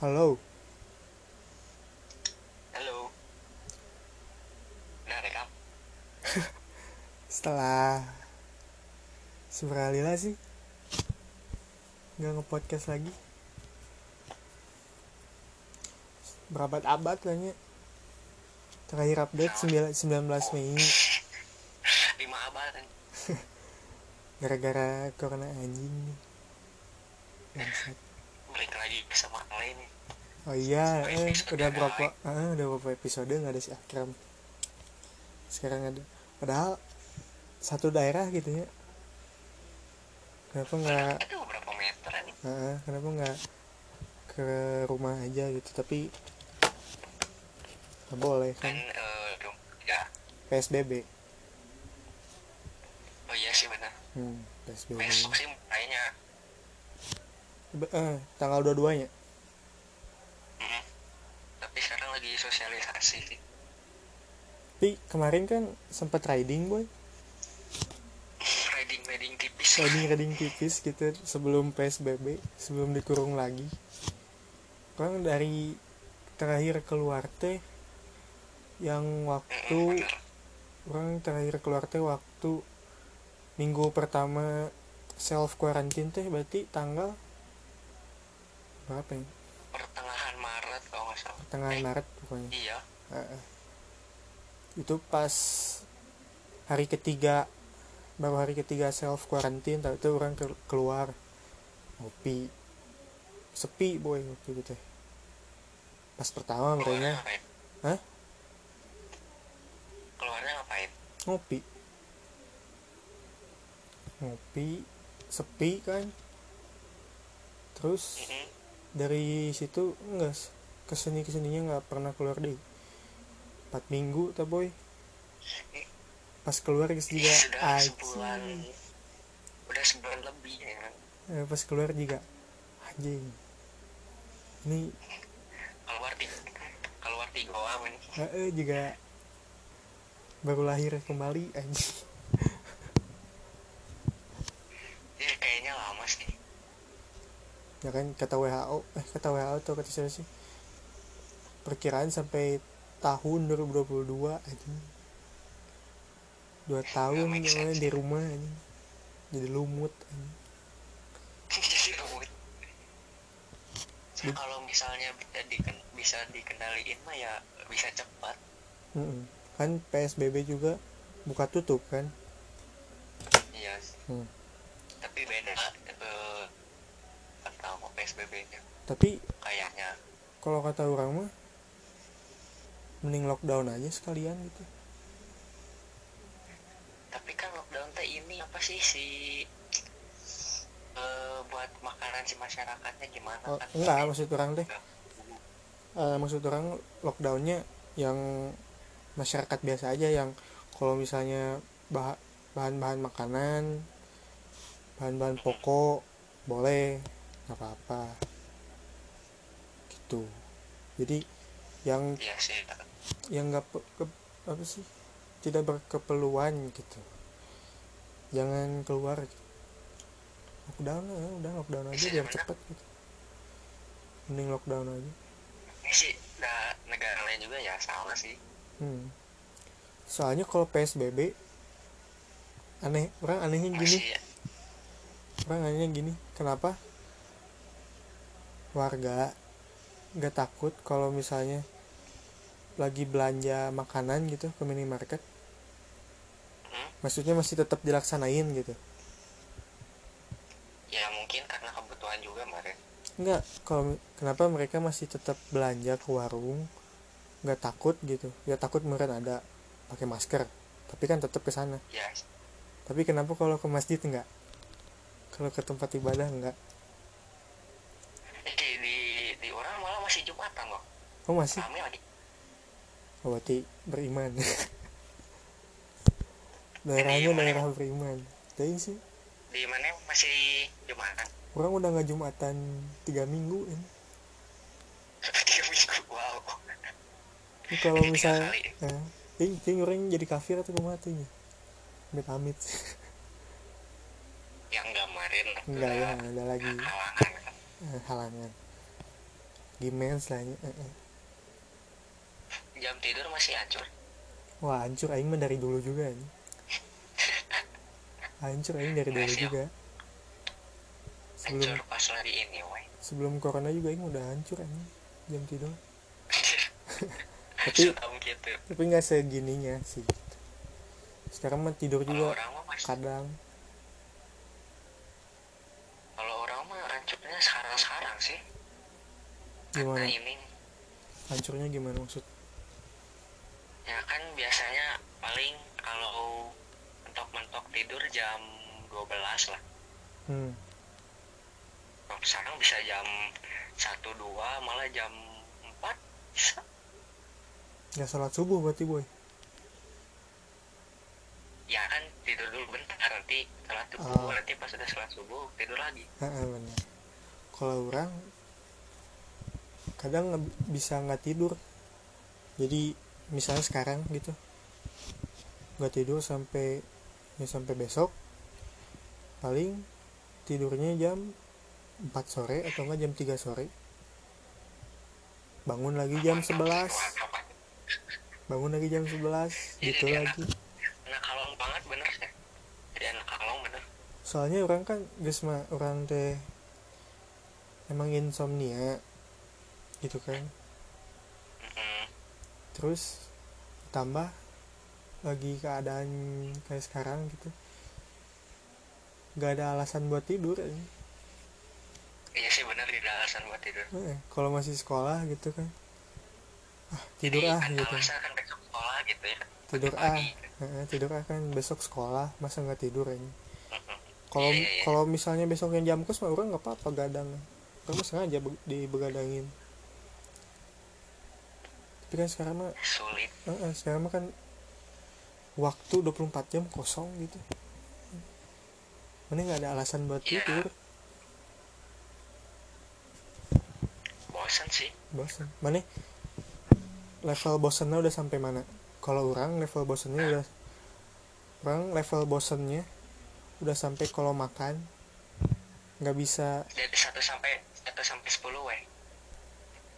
Halo, Halo. Udah rekam? setelah Subralila sih nggak nge-podcast lagi berabad-abad kayaknya terakhir update 9 19 Mei Lima abad gara-gara corona anjing nih Bangsat. Nih. oh iya eh, udah berapa eh, udah berapa episode nggak ada si Akram sekarang ada padahal satu daerah gitu ya kenapa nggak Itu berapa meter nih? Heeh, kenapa nggak ke rumah aja gitu tapi nggak boleh Kan eh, dong. Ya. PSBB Oh iya sih benar. hmm, PSBB Besok sih kayaknya. Be- eh, tanggal 22 nya Hmm. Tapi sekarang lagi sosialisasi sih. tapi kemarin kan sempat riding boy Riding riding tipis. riding riding tipis gitu sebelum PSBB sebelum dikurung lagi orang dari terakhir keluar teh yang waktu bener. orang terakhir keluar teh waktu minggu pertama self quarantine teh berarti tanggal berapa ya Pertengahan Maret kalau nggak salah. Pertengahan Eh, Maret pokoknya Iya. Heeh. itu pas hari ketiga baru hari ketiga self quarantine tapi itu orang ke- keluar ngopi sepi boy waktu itu teh pas pertama mereka? Hah? Keluarnya ngapain? ngopi ngopi sepi kan terus Mm-mm. dari situ enggak ke sini ke sininya nggak pernah keluar deh empat minggu tak boy pas keluar guys juga sebulan. anjing Udah sebulan lebih ya. Eh, pas keluar juga anjing ini Keluar di keluar di Goa men. eh, eh, juga baru lahir kembali anjing Iya kayaknya lama sih. ya kan kata WHO eh kata WHO atau kata siapa sih perkiraan sampai tahun 2022 anjing dua tahun namanya sense. di rumah anjing jadi lumut anjing. Jadi rumit. Kalau misalnya bisa diken bisa dikendaliin mah ya bisa cepat. Mm-mm. kan PSBB juga buka tutup kan Iya. Hmm. Tapi beda eh atau PSBB-nya tapi kayaknya. kalau kata orang mah mending lockdown aja sekalian gitu Tapi kan lockdown teh ini apa sih si eh buat makanan si masyarakatnya gimana oh, kan? enggak maksud orang teh Eh, maksud orang lockdownnya yang masyarakat biasa aja yang kalau misalnya bah- bahan-bahan makanan bahan-bahan pokok boleh nggak apa-apa gitu jadi yang sih. Yang nggak ke- apa sih tidak berkeperluan gitu jangan keluar lockdown ya udah lockdown aja biar cepet gitu mending lockdown aja sih da, negara lain juga ya sama sih. hmm. soalnya kalau psbb aneh orang anehnya gini Masih ya. orang anehnya gini kenapa warga nggak takut kalau misalnya lagi belanja makanan gitu ke minimarket? Hmm? maksudnya masih tetap dilaksanain gitu? Ya mungkin karena kebutuhan juga kemarin. Enggak, kalau kenapa mereka masih tetap belanja ke warung nggak takut gitu? Ya takut meren ada pakai masker tapi kan tetap ke sana. Ya. Tapi kenapa kalau ke masjid enggak kalau ke tempat ibadah enggak di, di, di orang malah masih jumatan loh oh masih? Rame lagi berarti beriman. Daerahnya daerah beriman. Tapi sih. Di mana? Masih jumatan. Orang udah nggak jumatan tiga minggu ini. Tiga minggu wow. Ini kalau misalnya eh, ting ting orang jadi kafir atau kumaha tuh ya amit amit yang kemarin enggak ya ada lagi. Halangan. Eh, halangan. Gimens lah nya. Eh, eh. Jam tidur masih hancur. Wah hancur. Aing mah dari dulu juga ini hancur aing dari dulu Masih. juga. Sebelum hancur pas lagi ini weh sebelum corona juga aing udah hancur aing jam tidur. Tapi gitu. tapi nggak segininya sih sekarang mah tidur juga orang mah kadang. Kalau orang mah hancurnya sekarang sekarang sih gimana? ini. Hancurnya gimana maksud ya kan biasanya paling kalau mentok-mentok tidur jam 12 lah. Hmm. Kalau sekarang bisa jam 1 2 malah jam 4 bisa. Nggak sholat subuh berarti boy. Ya kan tidur dulu bentar nanti sholat subuh Oh. nanti pas udah sholat subuh tidur lagi. Heeh, bener. Kalau orang kadang bisa nggak tidur. Jadi misalnya sekarang gitu. Nggak tidur sampai ya sampai besok. Paling tidurnya jam 4 sore atau enggak jam 3 sore. Bangun lagi jam 11 bangun lagi jam 11 gitu Jadi lagi. Anak kalong banget bener sih. Jadi anak kalong bener. Soalnya orang kan guys mah orang teh emang insomnia gitu kan. Terus tambah lagi keadaan kayak sekarang gitu nggak ada alasan buat tidur ini. iya sih bener tidak alasan buat tidur Eh, kalau masih sekolah gitu kan ah tidur Jadi ah kan gitu alasan kan besok sekolah gitu ya tidur ah. Eh, tidur ah kan besok sekolah masa nggak tidur ini Mm-mm. kalau Iya, iya, iya. kalau misalnya besoknya jam kos mah orang nggak apa-apa gadang mah sengaja be- dibegadangin tapi kan sekarang mah sulit. eh, eh, sekarang mah kan waktu 24 jam kosong gitu. Mana nggak ada alasan buat Iya. tidur. Bosan sih. Bosan mana? Level bosannya udah sampai mana? Kalau orang level bosannya udah orang level bosannya udah sampai kalau makan nggak bisa dari satu sampai satu sampai sepuluh weh.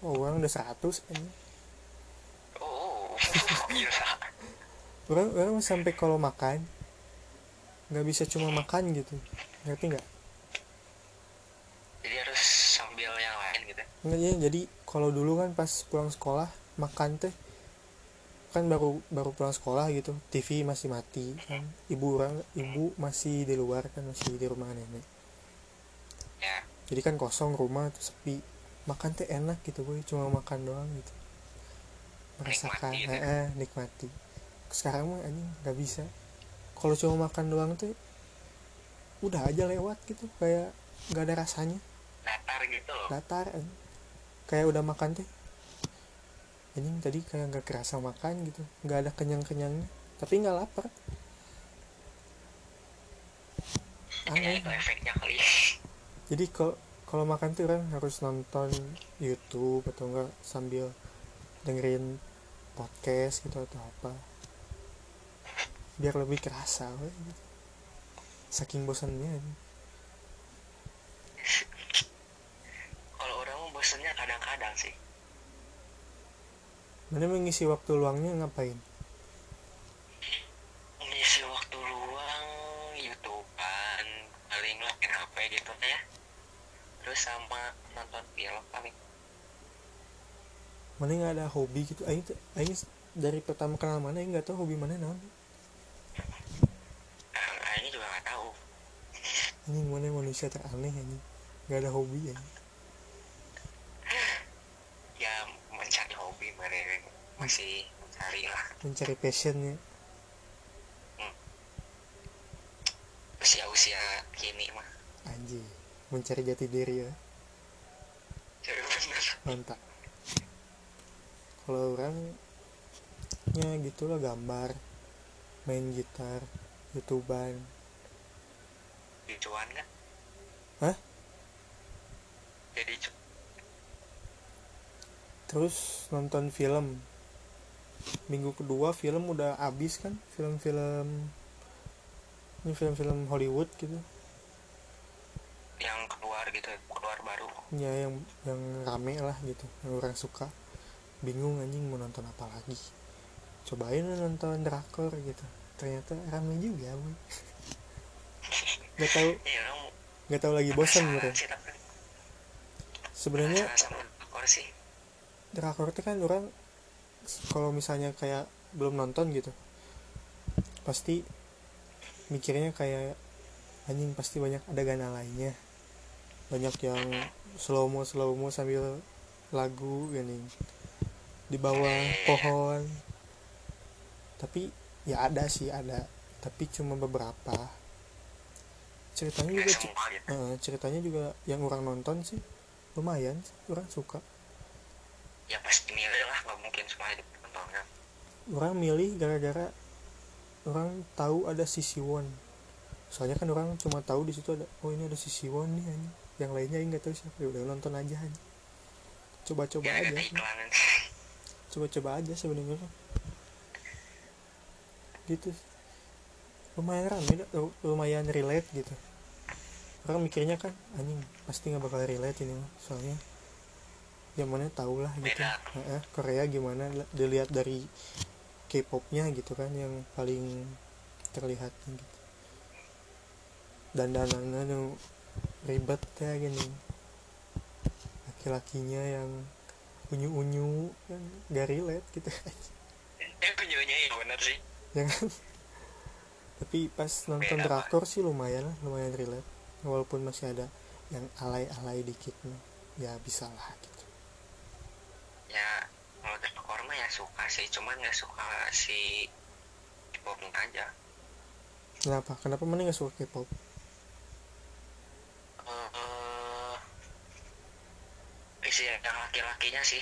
Oh orang udah 100 ini gila orang orang sampai kalau makan nggak bisa cuma makan gitu. Ngerti nggak? Jadi harus sambil yang lain gitu Nggak, ya, jadi kalau dulu kan pas pulang sekolah makan teh kan baru baru pulang sekolah gitu. TV masih mati kan. Ibu orang ibu masih di luar kan masih di rumah nenek. Ya. Jadi kan kosong rumah tuh sepi. Makan teh enak gitu boy. Cuma makan doang gitu merasakan Nikmati eh, eh, nikmati. Sekarang mah anjing nggak bisa. Kalau cuma makan doang tuh udah aja lewat gitu kayak nggak ada rasanya. Datar gitu loh. Datar anjing. kayak udah makan teh anjing tadi kayak nggak kerasa makan gitu nggak ada kenyang kenyangnya tapi nggak lapar. Ya aneh. itu efeknya kali. Jadi kalau kalau makan tuh orang harus nonton YouTube atau enggak sambil dengerin podcast gitu atau apa. Biar lebih kerasa we, saking bosannya. Kalau orang bosannya kadang-kadang sih. Mana mengisi waktu luangnya ngapain? Mengisi waktu luang youtubean paling main hp gitu ya. Terus sama nonton film paling mana nggak ada hobi gitu. Aing aing dari pertama kenal mana aing nggak tahu hobi mana naon. Nah, ini juga nggak tahu. Anjing mana manusia teraneh anjing nggak ada hobi ya. Ya mencari hobi mana masih mencari lah. Mencari passionnya usia-usia kini mah. Anjing. Mencari jati diri ya bener. Mantap kalau orang ya gitulah gambar main gitar youtuber cuan kan Hah? jadi cu- terus nonton film. Minggu kedua film udah habis kan film-film ini film-film Hollywood gitu. Yang keluar gitu keluar baru. Ya yang yang rame lah gitu yang orang suka bingung anjing mau nonton apa lagi? Cobain nonton drakor gitu. Ternyata rame juga boy. Nggak tahu. Ya orang nggak tahu lagi bosan gitu sebenarnya drakor itu kan orang kalau misalnya kayak belum nonton gitu pasti mikirnya kayak anjing pasti banyak adegan lainnya. Banyak yang slow mo slow mo sambil lagu gini di bawah pohon. Tapi ya ada sih ada. Tapi cuma beberapa. Ceritanya juga eh, ceritanya juga yang orang nonton sih lumayan orang suka. Ya pasti milih lah nggak mungkin semuanya ditonton kan? Orang milih gara-gara orang tahu ada sisi Won. Soalnya kan orang cuma tahu di situ ada oh ini ada sisi Won nih yang lainnya nggak tahu siapa? Ya udah nonton aja coba-coba ya aja coba-coba aja sebenarnya. Gitu. Lumayan rame lumayan relate gitu. Orang mikirnya kan anjing pasti nggak bakal relate ini mah soalnya yang mana tau lah gitu. Heeh, Korea gimana dilihat dari K-popnya gitu kan yang paling terlihat gitu. Dan danannya ribet ya gini. Laki-lakinya yang unyu-unyu kan gak relate gitu. Ya kunjungnya ya bener sih. Ya kan? Tapi pas nonton Beda, drakor sih lumayan lah lumayan relate. Walaupun masih ada yang alay-alay dikit ya bisa lah gitu. Ya kalau drakor mah ya suka sih cuman nggak suka si K-popnya aja. Kenapa? Kenapa mana nggak suka K-pop isi yang laki-lakinya sih.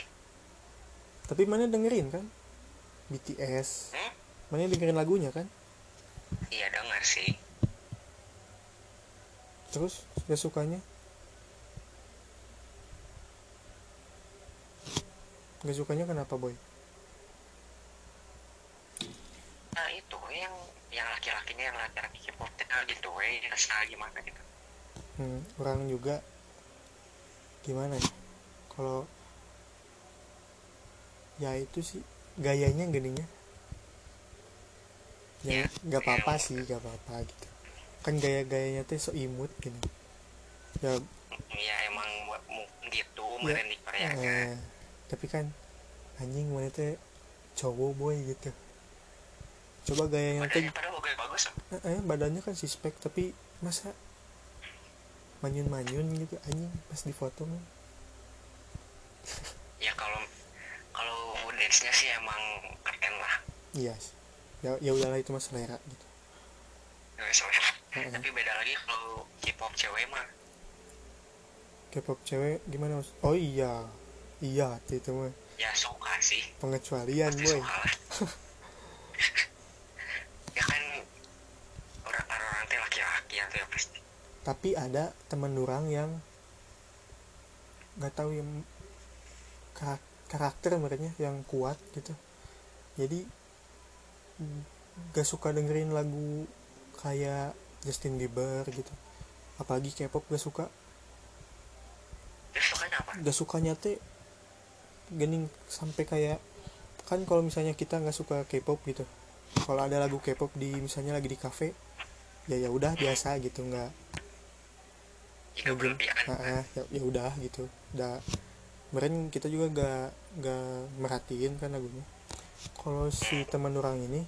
Tapi mana dengerin kan? BTS hmm? mana dengerin lagunya kan? Iya dengar sih. Terus gak sukanya? Gak sukanya kenapa boy? Nah itu yang yang laki-lakinya yang laki-laki K-pop gitu eh rasa gimana gitu. Hmm, orang juga. Gimana ya kalau ya itu sih gayanya geninya. Ya Ya, nggak apa-apa sih nggak apa-apa gitu. Kan gaya-gayanya tuh so imut gini. Ya. Ya emang gitu Ya, Korea kan. eh, tapi kan anjing mana teh cowok boy gitu. Coba gayanya tuh badannya padahal bagus bagus eh, eh, badannya kan suspek tapi masa manyun-manyun gitu anjing pas di foto mah ya kalau kalau dance nya sih emang keren lah. Iya sih. ya ya udahlah itu mas selera gitu. Selera. Heeh. tapi beda lagi kalau K-pop cewek mah. K-pop cewek gimana mas? Oh iya. Iya itu mah. Ya suka sih. Pengecualian pasti boy. ya kan orang orang teh laki-laki ya pasti. Tapi ada temen orang yang nggak tahu yang karakter mereka yang kuat gitu. Jadi gak suka dengerin lagu kayak Justin Bieber gitu. Apalagi K-pop gak suka. Terus sukanya apa? Gak sukanya teh gening sampai kayak kan kalau misalnya kita nggak suka K-pop gitu kalau ada lagu K-pop di misalnya lagi di kafe ya ya udah biasa gitu nggak berlebihan ah, ah, ya ya udah gitu udah kemarin kita juga gak gak merhatiin kan lagunya. Kalau si teman orang ini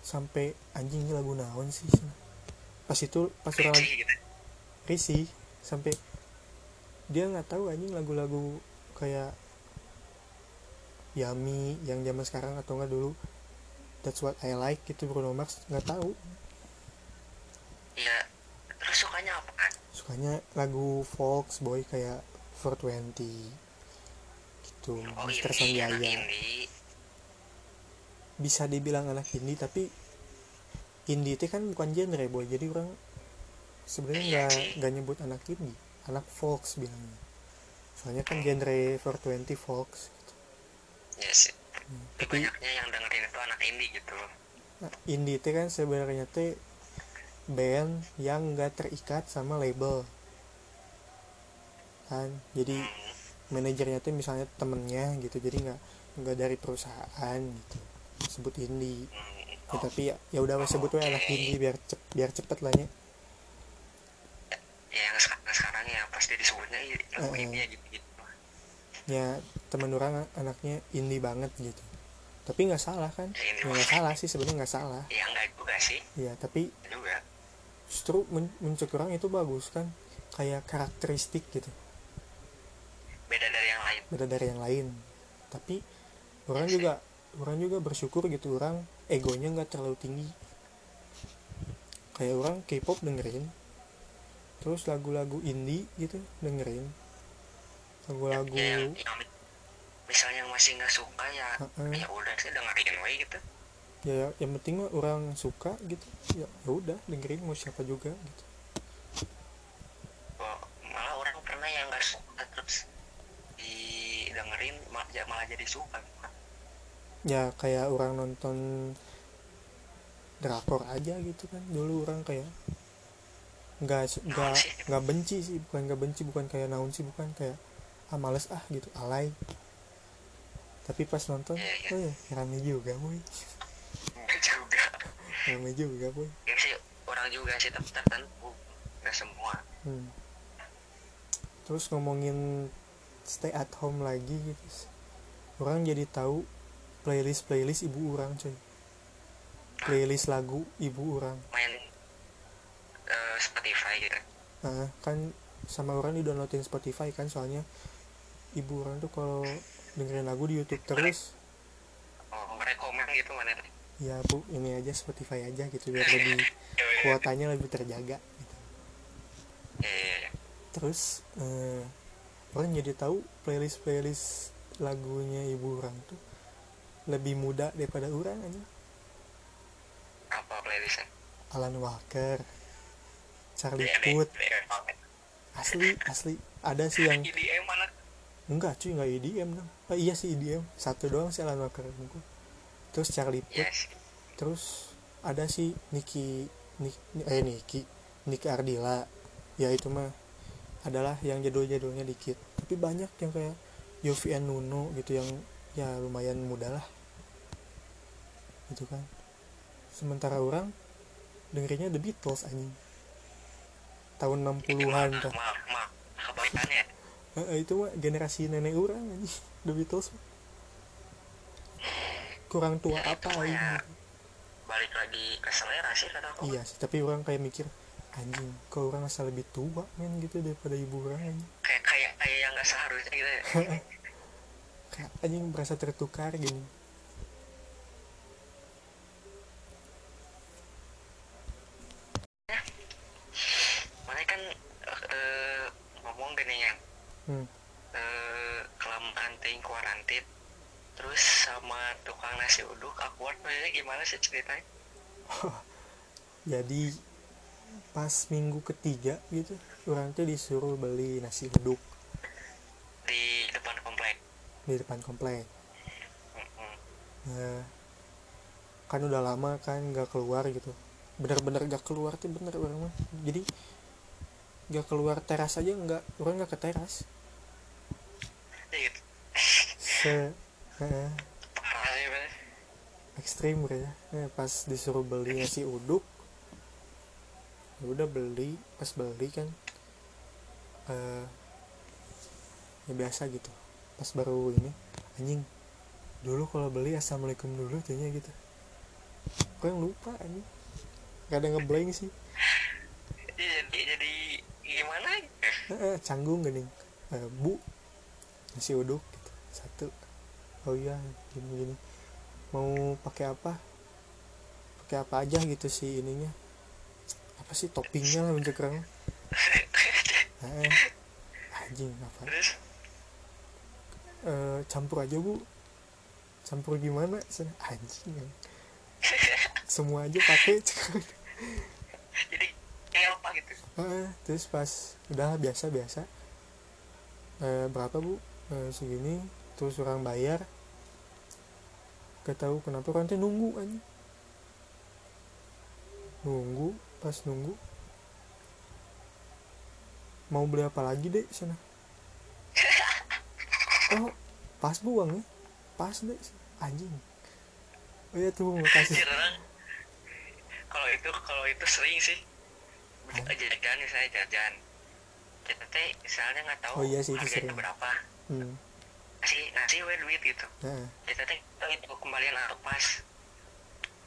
sampai anjing ini lagu naon sih pas itu pas orang lagi gitu risih sampai dia nggak tahu anjing lagu-lagu kayak Yami yang zaman sekarang atau enggak dulu. That's what I like gitu Bruno Mars nggak tahu. Ya terus sukanya apa kan sukanya lagu Fox Boy kayak 420 gitu oh Mister anak Sanjaya bisa dibilang anak indie tapi indie itu kan bukan genre boy. Jadi orang sebenarnya Iya nggak nggak nyebut anak indie anak Fox bilangnya. Soalnya kan genre 420 Fox gitu. ya sih. Hmm, tapi banyaknya yang dengerin itu anak indie gitu. Nah, indie itu kan sebenarnya teh band yang nggak terikat sama label perusahaan. Jadi manajernya tuh misalnya temennya gitu jadi nggak nggak dari perusahaan gitu. Sebut indie ya, tapi ya ya udah sebut aja anak indie biar cep, biar cepet lah ya. Ya yang sekarang sekarang ya pasti disebutnya lagu ini gitu gitu ya temen orang anaknya indie banget gitu. Tapi nggak salah kan? Ya, Ya, nggak salah sih sebenarnya nggak salah. Ya enggak juga sih. Ya tapi juga. justru men menurut orang itu bagus kan? Kayak karakteristik gitu beda dari yang lain beda dari yang lain. Tapi orang juga orang juga bersyukur gitu orang egonya nggak terlalu tinggi. Kayak orang K-pop dengerin terus lagu-lagu indie gitu dengerin. Lagu-lagu ya, yang, yang misalnya yang masih nggak suka ya Heeh. ya udah sih dengerin way gitu. Ya yang penting mah orang suka gitu ya ya udah dengerin mau siapa juga gitu Kok malah orang pernah yang nggak suka terus didengerin malah, malah jadi suka ya kayak orang nonton drakor aja gitu kan. Dulu orang kayak nggak nggak sih? nggak benci sih bukan nggak benci bukan kayak naon sih bukan kayak ah males ah gitu. Alay. Tapi pas nonton Iya, iya. oh ya rame juga boy. Juga. Rame juga boy. Ya sih orang juga sih tapi tertentu. Nggak semua. Hmm. terus ngomongin stay at home lagi gitu orang jadi tahu playlist playlist ibu orang coy. Playlist lagu ibu orang. Main eh, Spotify gitu. Nah, kan sama orang di downloadin Spotify kan soalnya ibu orang tuh kalau dengerin lagu di YouTube terus. Oh rekomen gitu mana ya bu ini aja Spotify aja gitu biar lebih kuotanya lebih terjaga gitu. eh terus eh, orang jadi tahu playlist playlist lagunya ibu orang tuh lebih muda daripada orang aja apa playlistnya? Alan Walker Charlie deh, Puth. asli asli. Ada sih yang EDM mana? Enggak cuy enggak EDM dong oh, iya sih EDM satu doang sih Alan Walker terus Charlie Puth. yes terus ada si Niki Nik, eh Niki Niki Ardila. Ya itu mah adalah yang jadul-jadulnya dikit. Tapi banyak yang kayak Yofi and Nuno gitu yang ya lumayan muda lah. Gitu kan. Sementara orang dengerinnya The Beatles anjing. Tahun 60-an kan Eh, itu mah generasi nenek orang anjing. The Beatles. Kurang tua Ya, apa ya balik lagi ke selera sih kata aku. Iya sih, tapi orang kayak mikir anjing, kok orang asal lebih tua men gitu daripada ibu orang anjing. kayak kayak kayak yang nggak seharusnya gitu ya. Kayak anjing merasa tertukar gini. makanya kan eh, ngomong gini ya Hmm. eh, kelamaan ting kuarantin terus sama tukang nasi uduk awkward maksudnya gimana sih ceritanya Jadi pas minggu ketiga gitu, orang tuh disuruh beli nasi uduk di depan komplek di depan komplek. Nah, kan udah lama kan nggak keluar gitu. Bener-bener gak keluar tuh bener orang mah. Jadi gak keluar teras aja nggak, orang nggak ke teras. ya gitu Se, ekstrim ya nah, pas disuruh beli nasi uduk udah beli pas beli kan eh ya biasa gitu. Pas baru ini anjing dulu kalau beli assalamualaikum dulu kayaknya gitu. Kok yang lupa anjing? Gak ada ngeblank sih. Ya, jadi jadi gimana? Eh, eh, canggung gini. Eh, bu nasi uduk gitu satu. Oh iya gini gini mau pakai apa? Pakai apa aja gitu sih ininya apa sih toppingnya lah bentuk kurang eh, anjing apa? Eh, campur aja bu. Campur gimana? Anjing. Ya. semua aja pakai. Jadi kayak apa gitu? Heeh, terus pas udah biasa biasa Eh, berapa bu? Eh, segini terus orang bayar. Gak tahu kenapa orang teh nunggu aja nunggu pas nunggu. Mau beli apa lagi deh sana? Oh pas buang ya? Pas deh anjing. Oh iya tuh makasih. Kalau itu kalau itu sering sih. Jajan misalnya jajan. Kita teh misalnya nggak tahu Oh iya sih, itu harganya sering. berapa. Hmm. ngasih ngasih we duit gitu. Nah kita teh itu kembalian atau pas.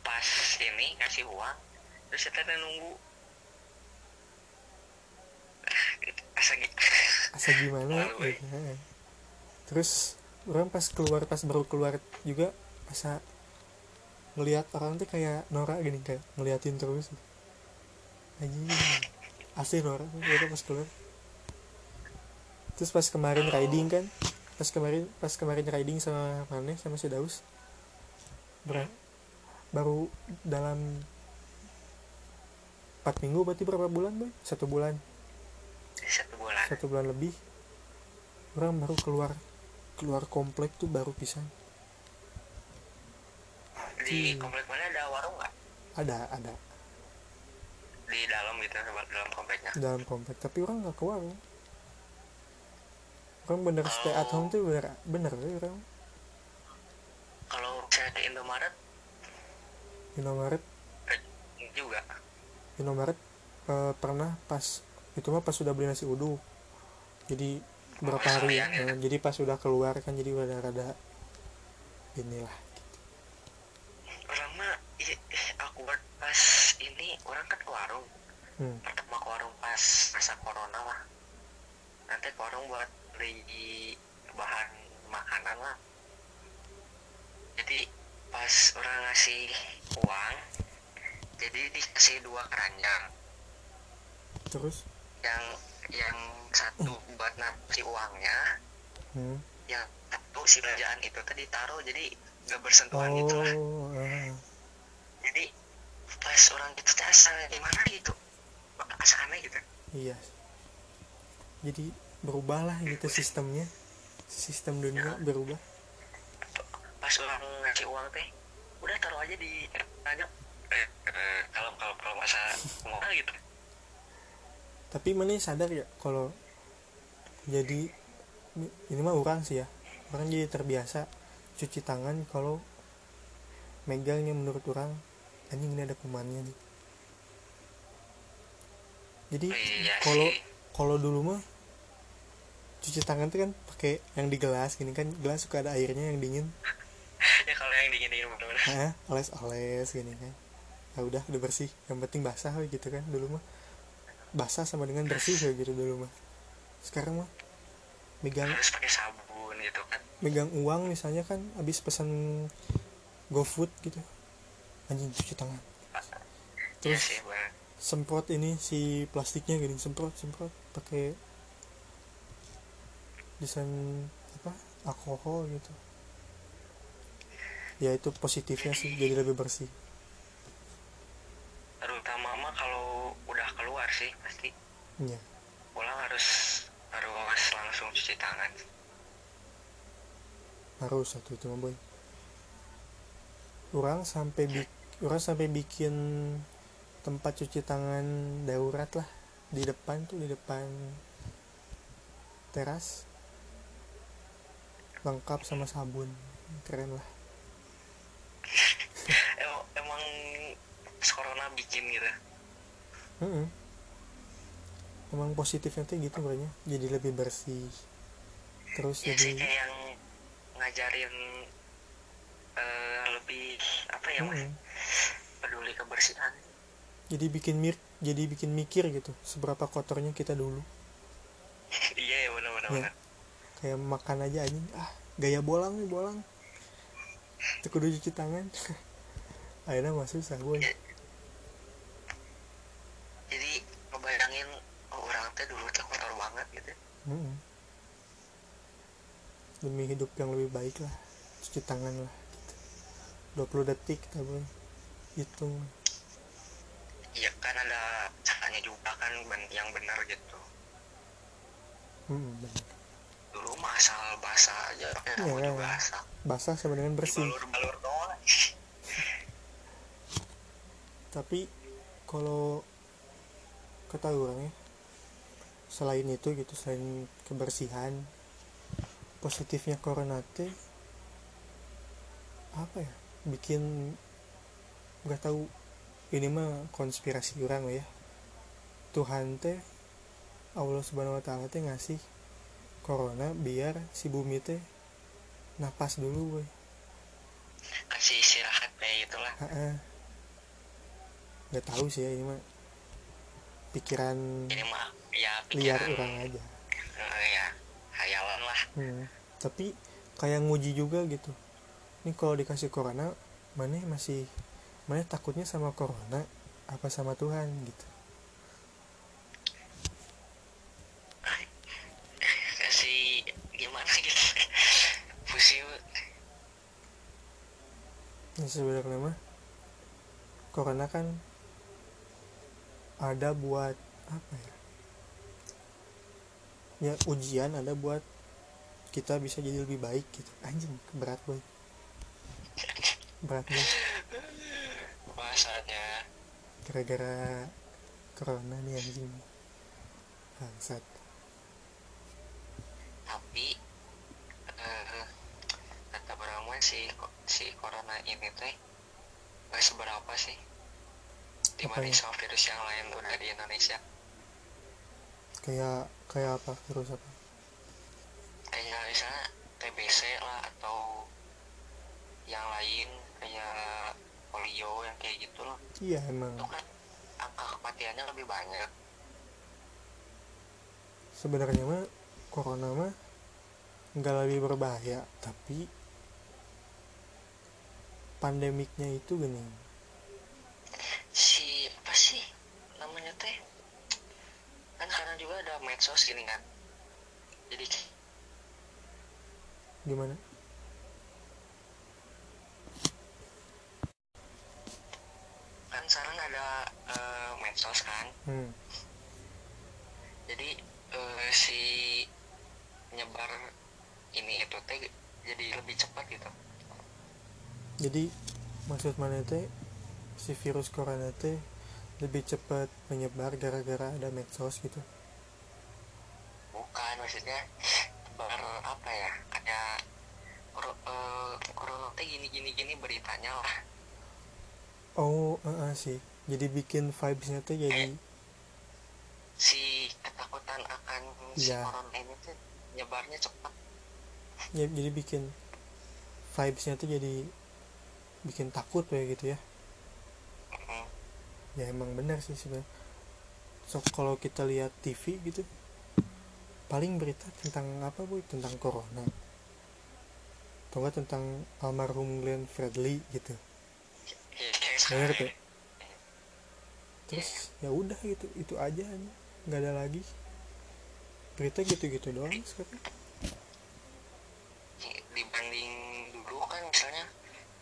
Pas ini ngasih uang terus kita teh nunggu asa gitu asa gimana Malu, eh. gitu. heeh. terus orang pas keluar pas baru keluar juga masa ngelihat orang tuh kayak Nora gini kayak ngeliatin terus anjing asli Nora gitu pas keluar terus pas kemarin riding kan pas kemarin pas kemarin riding sama mana sama si Daus Ber- baru dalam 4 minggu berarti berapa bulan boy? Satu bulan. Satu bulan. Satu bulan lebih. Orang baru keluar keluar komplek tuh baru pisan. Di Hmm. komplek mana? Ada warung nggak? Ada ada. Di dalam gitu dalam kompleknya? Dalam komplek. Tapi orang nggak ke warung orang bener stay at home tuh bener bener ya orang. Kalau saya ke Indomaret? Indomaret? Eh, juga Indomaret eh, pernah pas itu mah pas sudah beli nasi uduk. Jadi berapa hari ya. eh, jadi pas sudah keluar kan jadi udah rada inilah orang mah awkward pas ini orang kan ke warung. Hmm. pertama ke warung pas masa corona lah nanti ke warung buat beli bahan makanan lah. Jadi pas orang ngasih uang jadi dikasih dua keranjang terus yang yang satu buat nasi uangnya hmm. yang satu si belanjaan itu tadi taruh jadi gak bersentuhan gitu lah oh ah. jadi pas orang itu teh asa gimana gitu asa aneh gitu Iya. Jadi berubahlah gitu sistemnya. Sistem dunia berubah. pas orang ngasih uang teh udah taruh aja di aja kalau kalau kalau masa mau gitu. Tapi mana sadar ya kalau jadi ini mah orang sih ya. Orang jadi terbiasa cuci tangan kalau megangnya menurut orang anjing ini ada kumannya nih. Jadi iya kalau kalau dulu mah cuci tangan tuh kan pakai yang di gelas gini kan gelas suka ada airnya yang dingin. Ya kalau yang dingin dingin bener-bener. Hah, oles-oles gini kan ya udah udah bersih. Yang penting basah gitu kan dulu mah. Basah sama dengan bersih we, gitu dulu mah. Sekarang mah megang harus pakai sabun gitu kan. megang uang misalnya kan habis pesan GoFood gitu. Anjing cuci tangan. Iya terus sih semprot ini si plastiknya gini semprot semprot pakai desain apa alkohol gitu. Ya itu positifnya sih jadi lebih bersih terutama mah kalau udah keluar sih iya. Pulang harus harus langsung cuci tangan. Harus satu itu mah boy. Orang sampai bik orang sampai bikin tempat cuci tangan darurat lah di depan tuh di depan teras. Lengkap sama sabun keren lah. Emang, emang corona bikin gitu? Mm-mm. Emang positifnya tuh gitu kayaknya jadi lebih bersih. Terus ya sih jadi kayak yang ngajarin eh, lebih apa ya Mm-mm. peduli kebersihan. Jadi bikin mir jadi bikin mikir gitu seberapa kotornya kita dulu. Iya ya benar-benar Ya. kayak makan aja anjing ah gaya bolang nih bolang. Tuh kudu cuci tangan. Akhirnya mah susah boy jadi ngebayangin oh, orang teh dulu teh kotor banget Mm-mm. demi hidup yang lebih baik lah cuci tangan lah gitu. 20 detik kita boy hitung iya kan ada caranya juga kan yang benar gitu Mm, bener. dulu mah asal basah aja iya. juga basah basah sama dengan bersih balur-balur doang tapi kalau kata orang ya selain itu gitu selain kebersihan positifnya corona teh apa ya bikin nggak tahu ini mah konspirasi orang ya. Tuhan teh Allah subhanahu wa taala teh ngasih corona biar si bumi teh napas dulu boy. Kasih istirahat kayak gitulah Heeh. nggak tahu sih ya ini mah pikiran ini mah ya liar orang aja. Eh, ya hayalan lah. Hmm, tapi kayak nguji juga gitu. Ini kalau dikasih corona mana masih mana takutnya sama corona apa sama Tuhan gitu? Kasih gimana gitu? Pusing. Nah, sebenarnya mah corona kan ada buat apa ya? Ya ujian ada buat kita bisa jadi lebih baik gitu. Anjing berat boy. Berat boy. bahasanya Gara-gara corona nih anjing. Bangsat. tapi eh, kata orang si si corona ini teh gak seberapa sih dibanding sama virus yang lain ada di Indonesia Kayak kayak apa? Terus apa? kayak misalnya TBC lah atau yang lain kayak polio yang kayak gitu loh Iya emang. Itu kan angka kematiannya lebih banyak. Sebenarnya mah corona mah nggak lebih berbahaya tapi pandemiknya itu gini si apa sih namanya teh kan sekarang juga ada medsos gini kan. Jadi gimana kan sekarang ada eh, medsos kan. Hmm. jadi eh, si nyebar ini itu teh jadi lebih cepat gitu. Jadi maksud mana teh? Si virus corona teh lebih cepat menyebar gara-gara ada medsos gitu bukan maksudnya ber apa ya kayak kor- eh, corona teh gini gini gini beritanya lah. Oh eh, eh, sih. Jadi bikin vibesnya teh jadi si ketakutan akan si Iya. corona ini tuh nyebarnya cepat. Ya, jadi bikin vibesnya tuh jadi bikin takut kayak gitu ya. Mm, ya emang benar sih sebenarnya. So kalau kita lihat TV gitu paling berita tentang apa boy tentang corona. Atau enggak tentang almarhum Glenn Fredly gitu. Iya, kayak Bener sekarang tuh. terus ya udah gitu. Itu aja aja. nggak ada lagi. Berita gitu-gitu doang sekarang. Dibanding dulu kan misalnya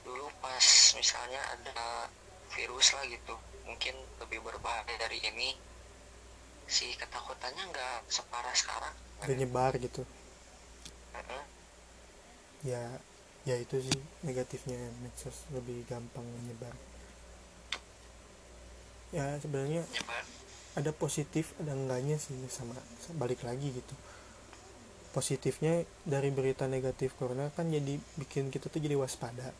dulu pas misalnya ada virus lah gitu. Mungkin lebih berbahaya dari ini si ketakutannya nggak separah sekarang. Udah nyebar gitu. Heeh. ya ya itu sih negatifnya medsos lebih gampang menyebar. Ya sebenarnya nyebar. ada positif ada enggaknya sih sama balik lagi gitu. Positifnya dari berita negatif corona kan jadi bikin kita tuh jadi waspada.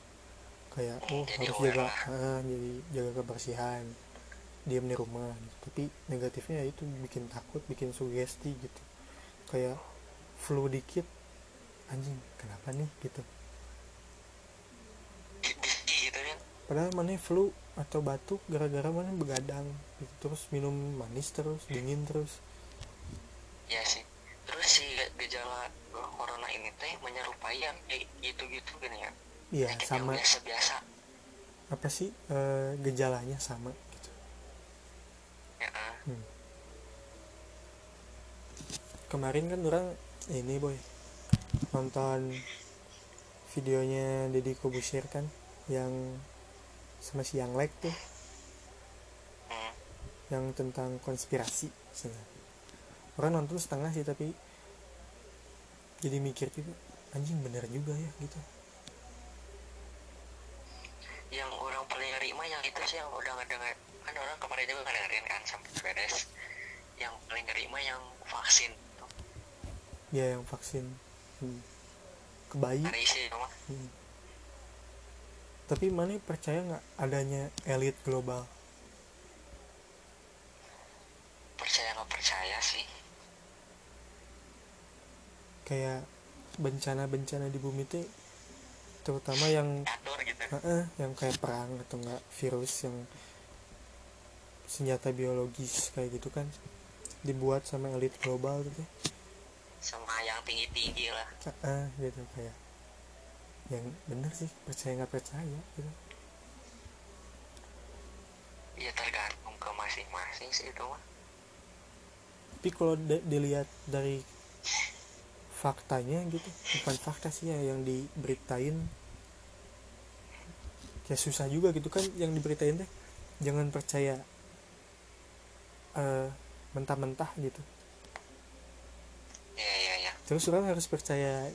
Kayak oh Jadi harus jaga ah, jadi jaga kebersihan diam di rumah gitu. tapi negatifnya ya itu bikin takut bikin sugesti gitu. Kayak flu dikit anjing kenapa nih? gitu. Gitu kan. Padahal mana flu atau batuk gara-gara mana begadang gitu. terus minum manis terus dingin terus. Ya sih. Terus si gejala corona ini teh menyerupai yang kayak gitu-gitu gini kan iya Penyakit yang sama. biasa-biasa. Apa sih eh, gejalanya sama gitu ah. kemarin kan orang ini boy nonton videonya Deddy Kobusir kan yang sama si Yang Lek tuh Hmm. yang tentang konspirasi sebenarnya. orang nonton setengah sih tapi jadi mikir juga anjing bener juga ya gitu yang orang paling ngeri mah yang itu sih yang udah ngedenger kan orang kemarin juga ngedengerin kan sampai beres yang paling ngeri mah yang vaksin tuh. ya yang vaksin hmm. ke bayi Ada isi. Hmm. tapi mana percaya nggak adanya elit global Percaya nggak percaya sih. kayak bencana-bencana di bumi itu terutama yang Ador gitu. Heeh, yang kayak perang atau enggak virus yang senjata biologis kayak gitu kan dibuat sama elit global gitu Sama yang tinggi-tinggi lah. Heeh, gitu kayak yang bener sih percaya nggak percaya gitu Ya tergantung ke masing-masing sih itu mah. tapi kalau dilihat dari faktanya gitu bukan fakta sih ya yang diberitain ya susah juga gitu kan yang diberitain teh jangan percaya eh, mentah-mentah gitu. Iya iya iya. terus orang harus percaya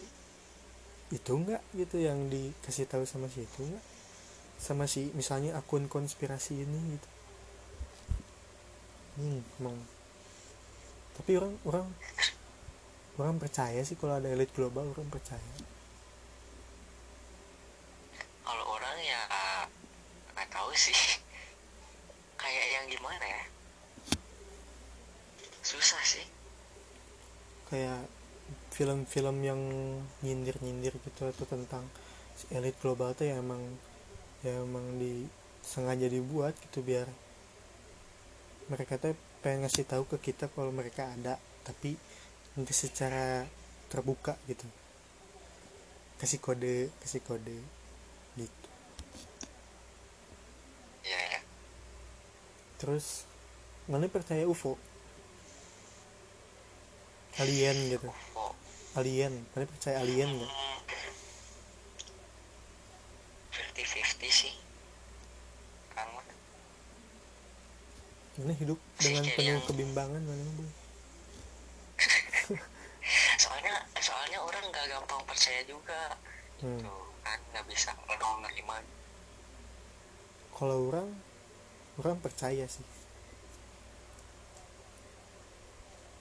itu enggak gitu yang dikasih tahu sama si itu enggak sama si misalnya akun konspirasi ini gitu. Hmm, emang tapi orang orang orang percaya sih kalau ada elit global orang percaya. Kalau orang ya nggak tahu sih. Kayak yang gimana ya? Susah sih. kayak film-film yang nyindir-nyindir gitu atau tentang si elit global tuh ya emang ya emang di sengaja dibuat gitu biar mereka tuh pengen ngasih tahu ke kita kalau mereka ada tapi nanti secara terbuka gitu kasih kode kasih kode gitu ya. terus mana percaya UFO alien gitu. Alien. Mana percaya alien nggak? Fifty fifty sih. Mana hidup dengan penuh yang- kebimbangan mana boy soalnya soalnya orang nggak gampang percaya juga. Hmm. tuh kan nggak bisa kalau nerima kalau orang orang percaya sih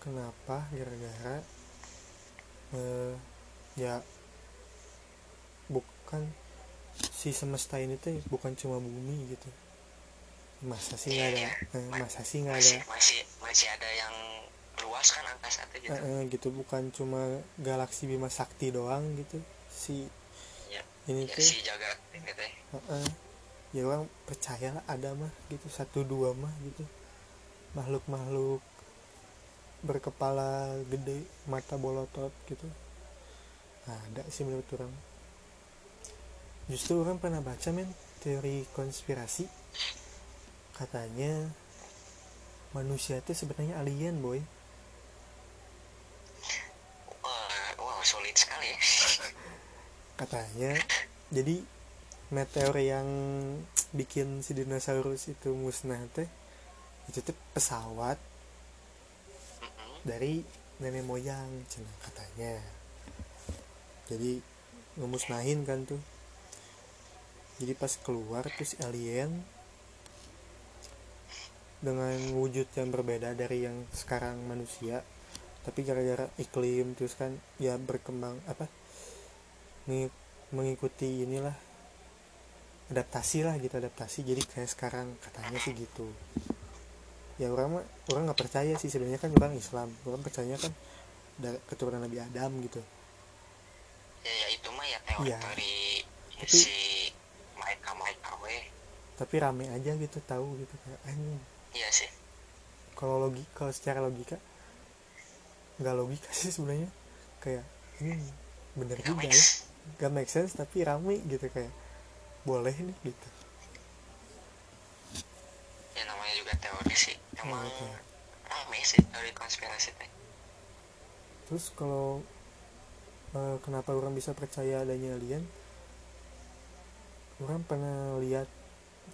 kenapa gara-gara eh, ya bukan si semesta ini tuh bukan cuma bumi gitu. Masa sih nggak ada eh, masa sih nggak ada? masih masih ada yang luas kan angkasa tuh gitu. Eh, eh, gitu bukan cuma galaksi Bima Sakti doang gitu si ya, ini ya tuh si jagat ini teh. Heeh. ya orang percaya lah ada mah gitu satu dua mah gitu. Makhluk makhluk berkepala gede mata bolotot gitu. Ada sih menurut orang. Justru orang pernah baca men teori konspirasi. Katanya manusia itu sebenarnya alien boy. Wah wow sulit sekali. Ya katanya jadi meteor yang bikin si dinosaurus itu musnah teh itu tuh pesawat. Dari nenek moyang cina katanya. Jadi ngemusnahin kan tuh. Jadi pas keluar terus alien dengan wujud yang berbeda dari yang sekarang manusia tapi gara-gara iklim terus kan ya berkembang apa mengi- mengikuti inilah adaptasi lah gitu adaptasi. Jadi kayak sekarang katanya sih gitu ya orang mah orang nggak percaya sih. Sebenarnya kan orang Islam. Orang percaya kan dari keturunan Nabi Adam gitu. Ya, ya itu mah ya teori Iya. teori Tapi- si Maika Maika we tapi rame aja gitu tahu gitu kayak anjing. Iya sih. Kalau logi kalau secara logika nggak logika sih sebenarnya. Kayak ini bener nggak juga ya. gak make sense tapi rame gitu kayak boleh nih gitu. Ya namanya juga teori sih emang rame sih teori konspirasi teh. Terus kalau eh, kenapa orang bisa percaya adanya alien? Orang pernah lihat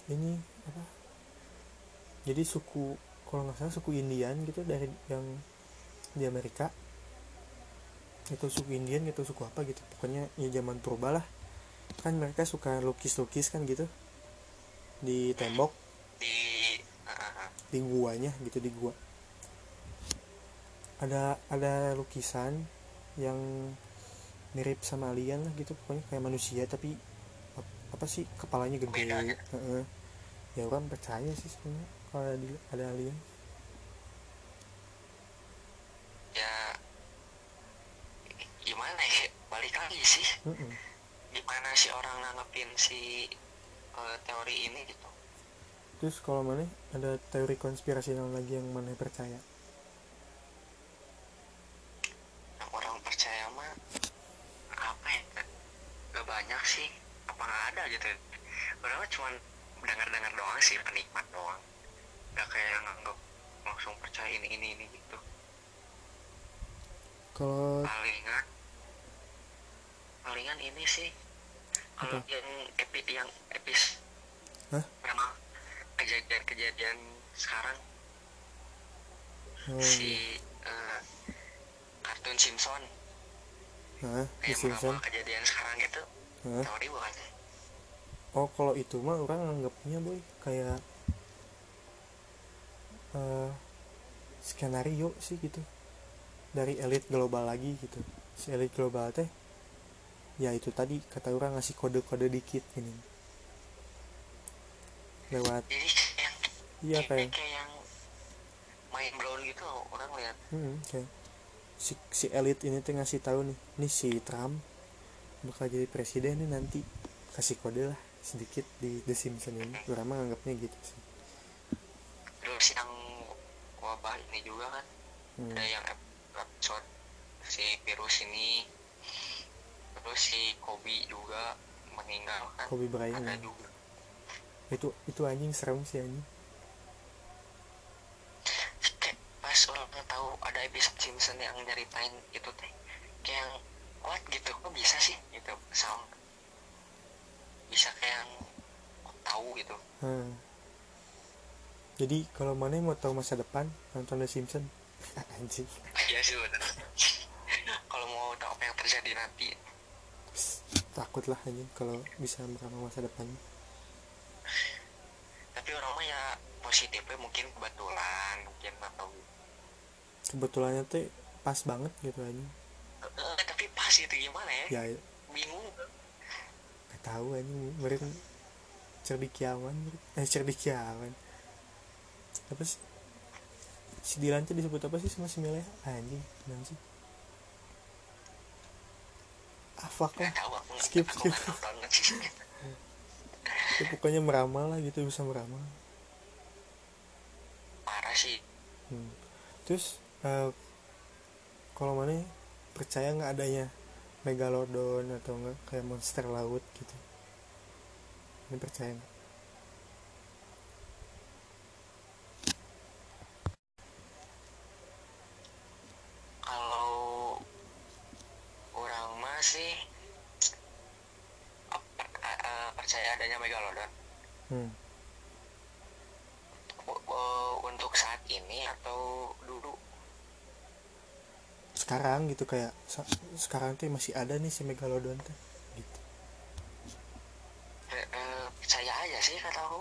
ini apa? Jadi suku kalau nggak salah suku Indian gitu dari yang di Amerika. Itu suku Indian gitu suku apa gitu. Pokoknya ya zaman purba lah. Kan mereka suka lukis-lukis kan gitu. Di tembok. Di uh, di guanya gitu di gua ada ada lukisan yang mirip sama alien lah gitu pokoknya kayak manusia tapi ap- apa sih kepalanya gede Beda gitu. Heeh. ya orang percaya sih sebenarnya kalau ada, ada alien ya gimana ya balik lagi sih Heeh. gimana sih orang nanggepin si eh, teori ini gitu terus kalau mana ada teori konspirasi yang lagi yang mana percaya? Orang percaya mah apa ya? Gak banyak sih. Apa nggak ada gitu. Orang mah cuma dengar-dengar doang sih penikmat doang. Gak kayak yang nganggep langsung percaya ini ini ini gitu. Kalau palingan palingan ini sih kalau yang epi yang epis Hah? memang kejadian-kejadian sekarang. Oh, si eh, kartun Simpson. Di kayak Simpson? kejadian sekarang itu Hah? teori bukan oh kalau itu mah orang anggapnya boy kayak eh skenario sih gitu. Dari elit global lagi gitu. Si elit global teh ya itu tadi kata orang ngasih kode-kode dikit gini lewat. Jadi kayak iya kayak, kayak kayak yang main blown gitu orang lihat. Hmm, kayak si, si elit ini tuh ngasih tahu nih nih si Trump bakal jadi presiden nih nanti. Kasih kode lah sedikit di The Simpsons ini. Orang mah anggapnya gitu sih. Terus yang wabah ini juga kan hmm. ada yang ep- episode si virus ini. Terus si Kobe juga meninggal kan. Kobe Bryant ada ya. juga itu itu anjing serem sih anjing. Kayak pas orang tahu ada episode Simpson yang nyeritain itu teh kayak yang what? gitu. Kok bisa sih? gitu. Sound bisa kayak yang tahu gitu. Hmm. Jadi kalau mana mau tahu masa depan nonton The Simpsons anjing. Iya sih benar kalau mau tahu apa yang terjadi nanti. Takut lah anjing kalau bisa meramal masa depannya tapi orang mah ya positifnya mungkin kebetulan mungkin atau kebetulannya tuh pas banget gitu anjing Eh, tapi pas gitu gimana ya? Ya bingung. Gak tahu anjing meren cerdikiawan eh cerdikiawan. Apa sih? Si Dilan tuh disebut apa sih sama si Milea anjing kenapa sih? Ah fuck lah nggak nggak Skip, skip. Ya, pokoknya meramal lah gitu bisa meramal parah sih Hmm. Terus eh, kalau mana percaya nggak adanya megalodon atau enggak kayak monster laut gitu? Ini percaya nggak? kalau orang masih apa- eh, percaya adanya megalodon Hmm. Eh, untuk saat ini atau dulu Sekarang gitu kayak sekarang tuh masih ada nih si megalodon tuh. Gitu. Eh, eh, aja sih kata aku.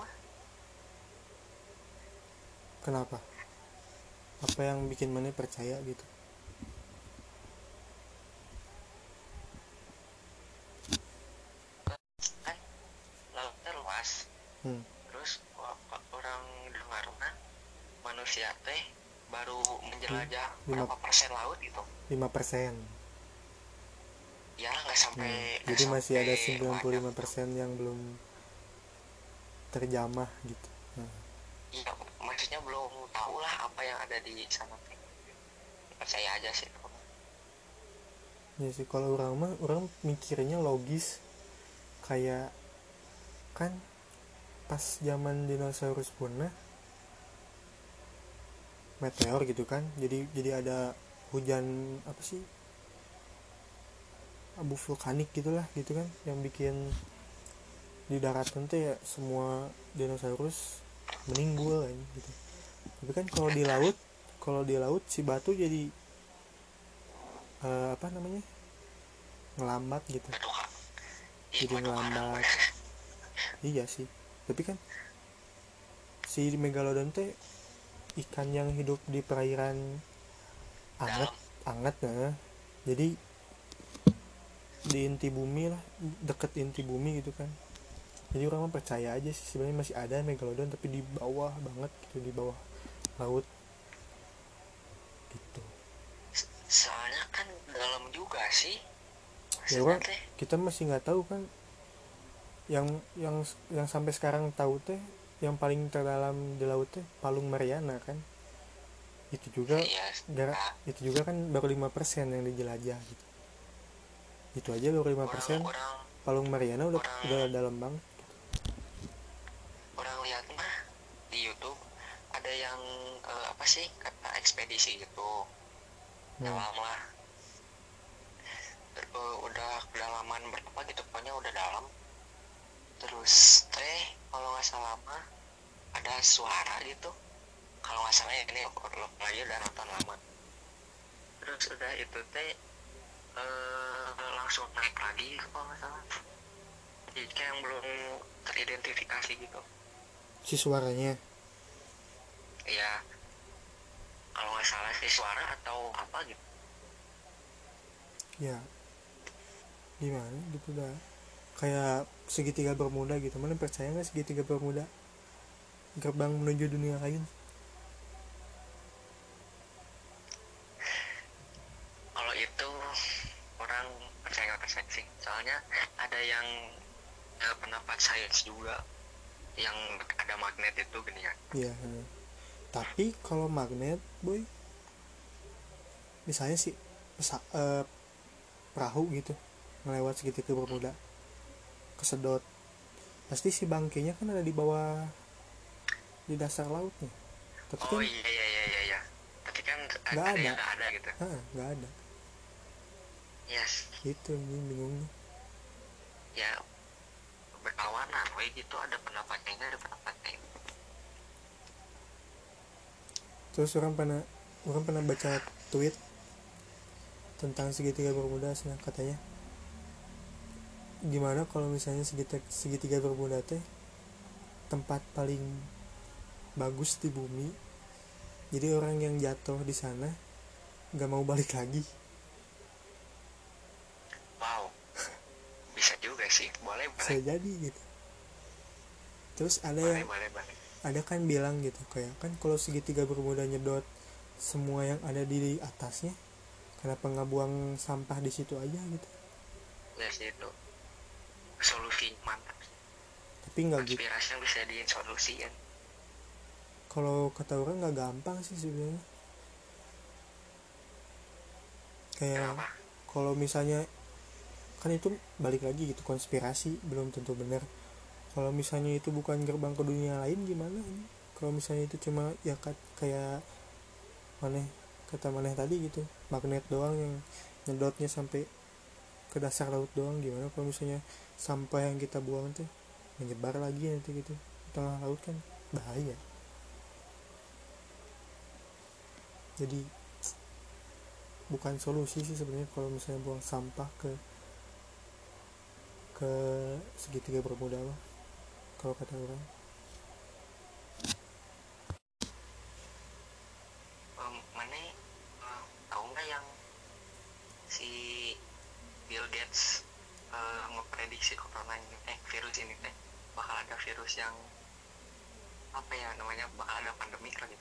Kenapa? Apa yang bikin mana percaya gitu? kan lautnya luas Hmm. terus wa- wa- orang dengar mah manusia teh baru menjelajah Lima- berapa persen laut gitu 5% ya nggak sampai nggak Jadi masih ada sampai 95% yang belum terjamah gitu. Nah, iya maksudnya belum tahu lah apa yang ada di sana. Percaya aja sih. Ya sih kalau orang mah orang mikirnya logis. Kayak kan pas zaman dinosaurus punah meteor gitu kan. Jadi jadi ada hujan apa sih? Abu vulkanik gitulah gitu kan yang bikin di daratan tuh ya semua dinosaurus meninggal kan gitu. Tapi kan kalau di laut kalau di laut si batu jadi eh, apa namanya? Ngelambat gitu. Aduh kak. Jadi ngelambat. iya sih. Tapi kan si megalodon teh ikan yang hidup di perairan anget anget nah jadi di inti bumi lah deket inti bumi gitu kan. Jadi orang mah percaya aja sih sebenarnya masih ada megalodon tapi di bawah banget gitu di bawah laut. Gitu. Soalnya kan dalam juga sih ya kan kita masih nggak tahu kan. Yang yang yang sampai sekarang tahu teh yang paling terdalam di laut teh Palung Mariana kan itu juga iya, gara, itu juga kan baru lima persen yang dijelajah gitu. Itu aja baru lima persen. Palung Mariana udah orang, udah dalam bang orang lihat mah di YouTube ada yang uh, apa sih kata ekspedisi gitu. Hmm. dalam lah. Uh, udah kedalaman berapa gitu pokoknya udah dalam. Terus teh kalau nggak salah mah ada suara gitu kalau nggak salah ya ini lo lagi udah nonton lama. Terus udah itu teh uh, langsung naik lagi kalau nggak salah. Jadi kayak yang belum teridentifikasi gitu. Si suaranya? Iya. Kalau nggak salah si suara atau apa gitu. Ya. Gimana gitu dah. Kayak segitiga bermuda gitu. Mana percaya nggak segitiga bermuda? Gerbang menuju dunia lain kalau itu orang percaya nggak percaya sih soalnya ada yang ya, pendapat sains juga yang ada magnet itu gini ya iya tapi kalau magnet boy misalnya sih pesa, uh, perahu gitu melewat segitiga bermuda kesedot pasti si bangkainya kan ada di bawah di dasar lautnya tapi oh kan, iya iya iya iya iya. Tapi kan nggak ada nggak ada gitu. Nggak ada. Yes. Itu ini bingungnya ya berkawanan woi gitu. Ada pendapatnya ada pendapatnya terus orang pernah orang pernah baca tweet tentang segitiga bermuda nah katanya. Gimana kalau misalnya segitiga, segitiga bermuda teh tempat paling bagus di bumi? Jadi orang yang jatuh di sana nggak mau balik lagi. Wow. Bisa juga sih. Boleh boleh. Bisa jadi gitu. Terus ada boleh, yang boleh, boleh. Ada kan bilang gitu kayak kan kalau segitiga bermuda nyedot semua yang ada di atasnya kenapa nggak buang sampah di situ aja gitu? Ya sih itu solusi mantap tapi nggak gitu. Yang bisa disolusikan kalau kata orang nggak gampang sih sebenarnya. Kayak kalau misalnya kan itu balik lagi gitu konspirasi belum tentu benar kalau misalnya itu bukan gerbang ke dunia lain gimana kalau misalnya itu cuma ya kayak mana kata mana tadi gitu magnet doang yang nyedotnya sampai ke dasar laut doang gimana? Kalau misalnya sampah yang kita buang tuh menyebar lagi nanti gitu tengah laut kan bahaya. Jadi bukan solusi sih sebenarnya kalau misalnya buang sampah ke ke segitiga bermuda mah kalau kata orang. Um, mana uh, tahu nggak yang si Bill Gates uh, ngeprediksi corona ini? Eh virus ini teh bakal ada virus yang apa ya namanya bakal ada pandemi lagi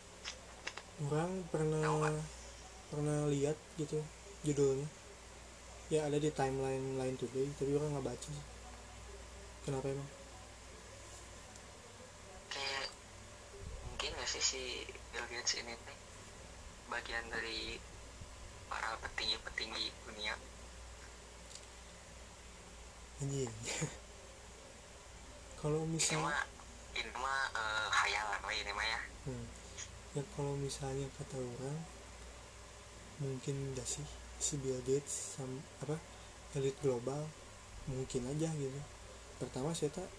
orang pernah pernah lihat gitu judulnya. Ya ada di timeline lain today tapi orang nggak baca kenapa emang kayak mungkin gak sih si Bill Gates ini nih bagian dari para petinggi-petinggi dunia. Anjing. Kalau misalnya ini mah, ini mah uh, hayalan ini mah ya. Hmm. Ya kalau misalnya kata orang mungkin gak sih si Bill Gates sama apa elit global? Mungkin aja gitu. Pertama saya tak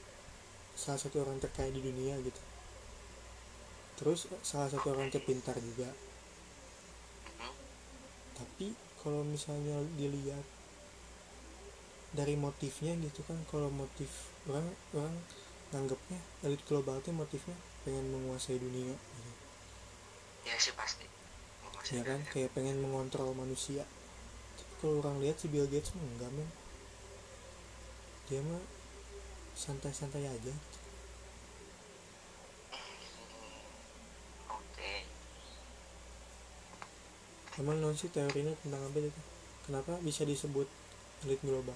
salah satu orang terkaya di dunia gitu terus salah satu orang terpintar juga. Tapi kalau misalnya dilihat dari motifnya gitu kan kalau motif orang orang nanggapnya elit global itu motifnya pengen menguasai dunia. Gitu ya sih pasti. Ya kan kayak pengen mengontrol manusia. Tapi kalau orang lihat si Bill Gates enggak men. Dia mah santai-santai aja. oke emang non sih teorinya tentang apa itu? Kenapa bisa disebut elit global?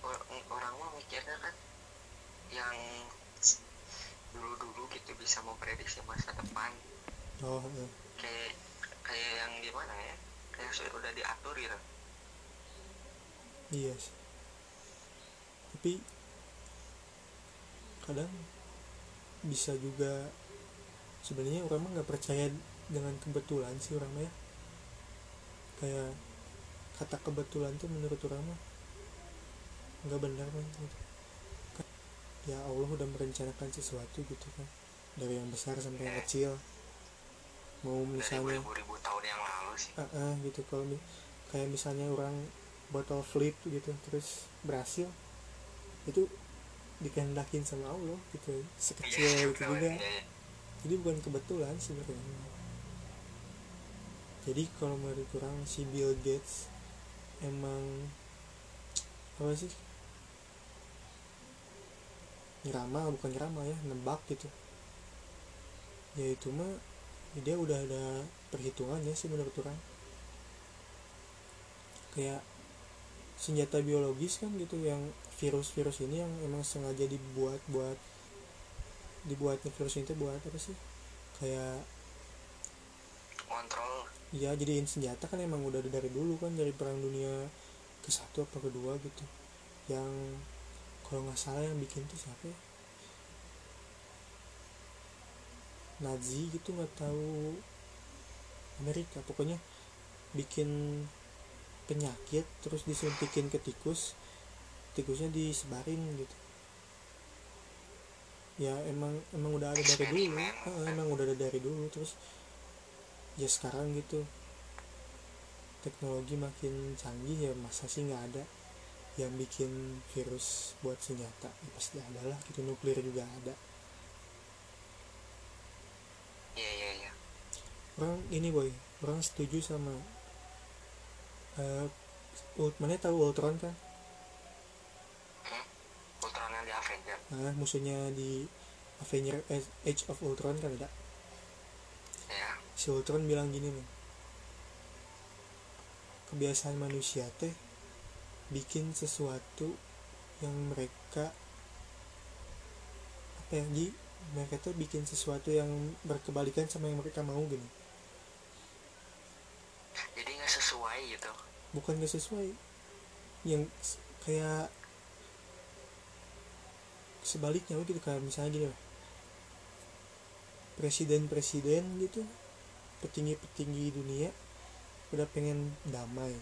Or- orang mah mikirnya kan yang dulu-dulu gitu bisa memprediksi masa depan. Oh iya. kayak kayak yang gimana ya? Kayak sudah udah diatur gitu. Iya sih. Tapi kadang bisa juga sebenarnya orang mah nggak percaya dengan kebetulan sih orang mah ya. Kayak kata kebetulan tuh menurut orang mah nggak benar kan gitu. Ya Allah udah merencanakan sesuatu gitu kan dari yang besar sampai yang kecil. Mau misalnya beribu-ribu tahun yang lalu sih. Ah, ah, gitu. Kalau mi- kayak misalnya orang botol flip gitu terus berhasil itu dikehendakin sama Allah gitu sekecil itu juga. Iya, iya. jadi bukan kebetulan sebenarnya jadi kalau menurut orang si Bill Gates emang apa sih? Nyerama bukan nyerama ya nebak gitu. Ya itu mah ya dia udah ada perhitungannya sih menurut orang. Kayak senjata biologis kan gitu yang virus-virus ini yang emang sengaja dibuat buat dibuatnya virus ini tuh buat apa sih? Kayak kontrol ya jadiin senjata kan emang udah dari dulu kan dari perang dunia ke satu apa kedua gitu. Yang kalau nggak salah yang bikin tuh siapa ya? Nazi gitu nggak tahu. Amerika pokoknya bikin penyakit terus disuntikin ke tikus tikusnya disebarin gitu. Ya emang emang udah ada dari dulu. Emang udah ada dari dulu terus ya sekarang gitu. Teknologi makin canggih ya masa sih nggak ada yang bikin virus buat senjata? Ya pasti ada lah gitu. Nuklir juga ada. Iya iya iya. Orang ini boy orang setuju sama eh Ult- mana tahu Ultron kan? Hmm? Ultron yang di Avenger. Nah, musuhnya di Avenger eh, Age of Ultron kan ada. ya si Ultron bilang gini nih. Kebiasaan manusia teh bikin sesuatu yang mereka apa ya Ji? mereka tuh bikin sesuatu yang berkebalikan sama yang mereka mau gini. Jadi nggak sesuai gitu. Bukan gak sesuai. Yang kayak sebaliknya gitu kayak misalnya gini lah. Presiden-presiden gitu petinggi-petinggi dunia udah pengen damai.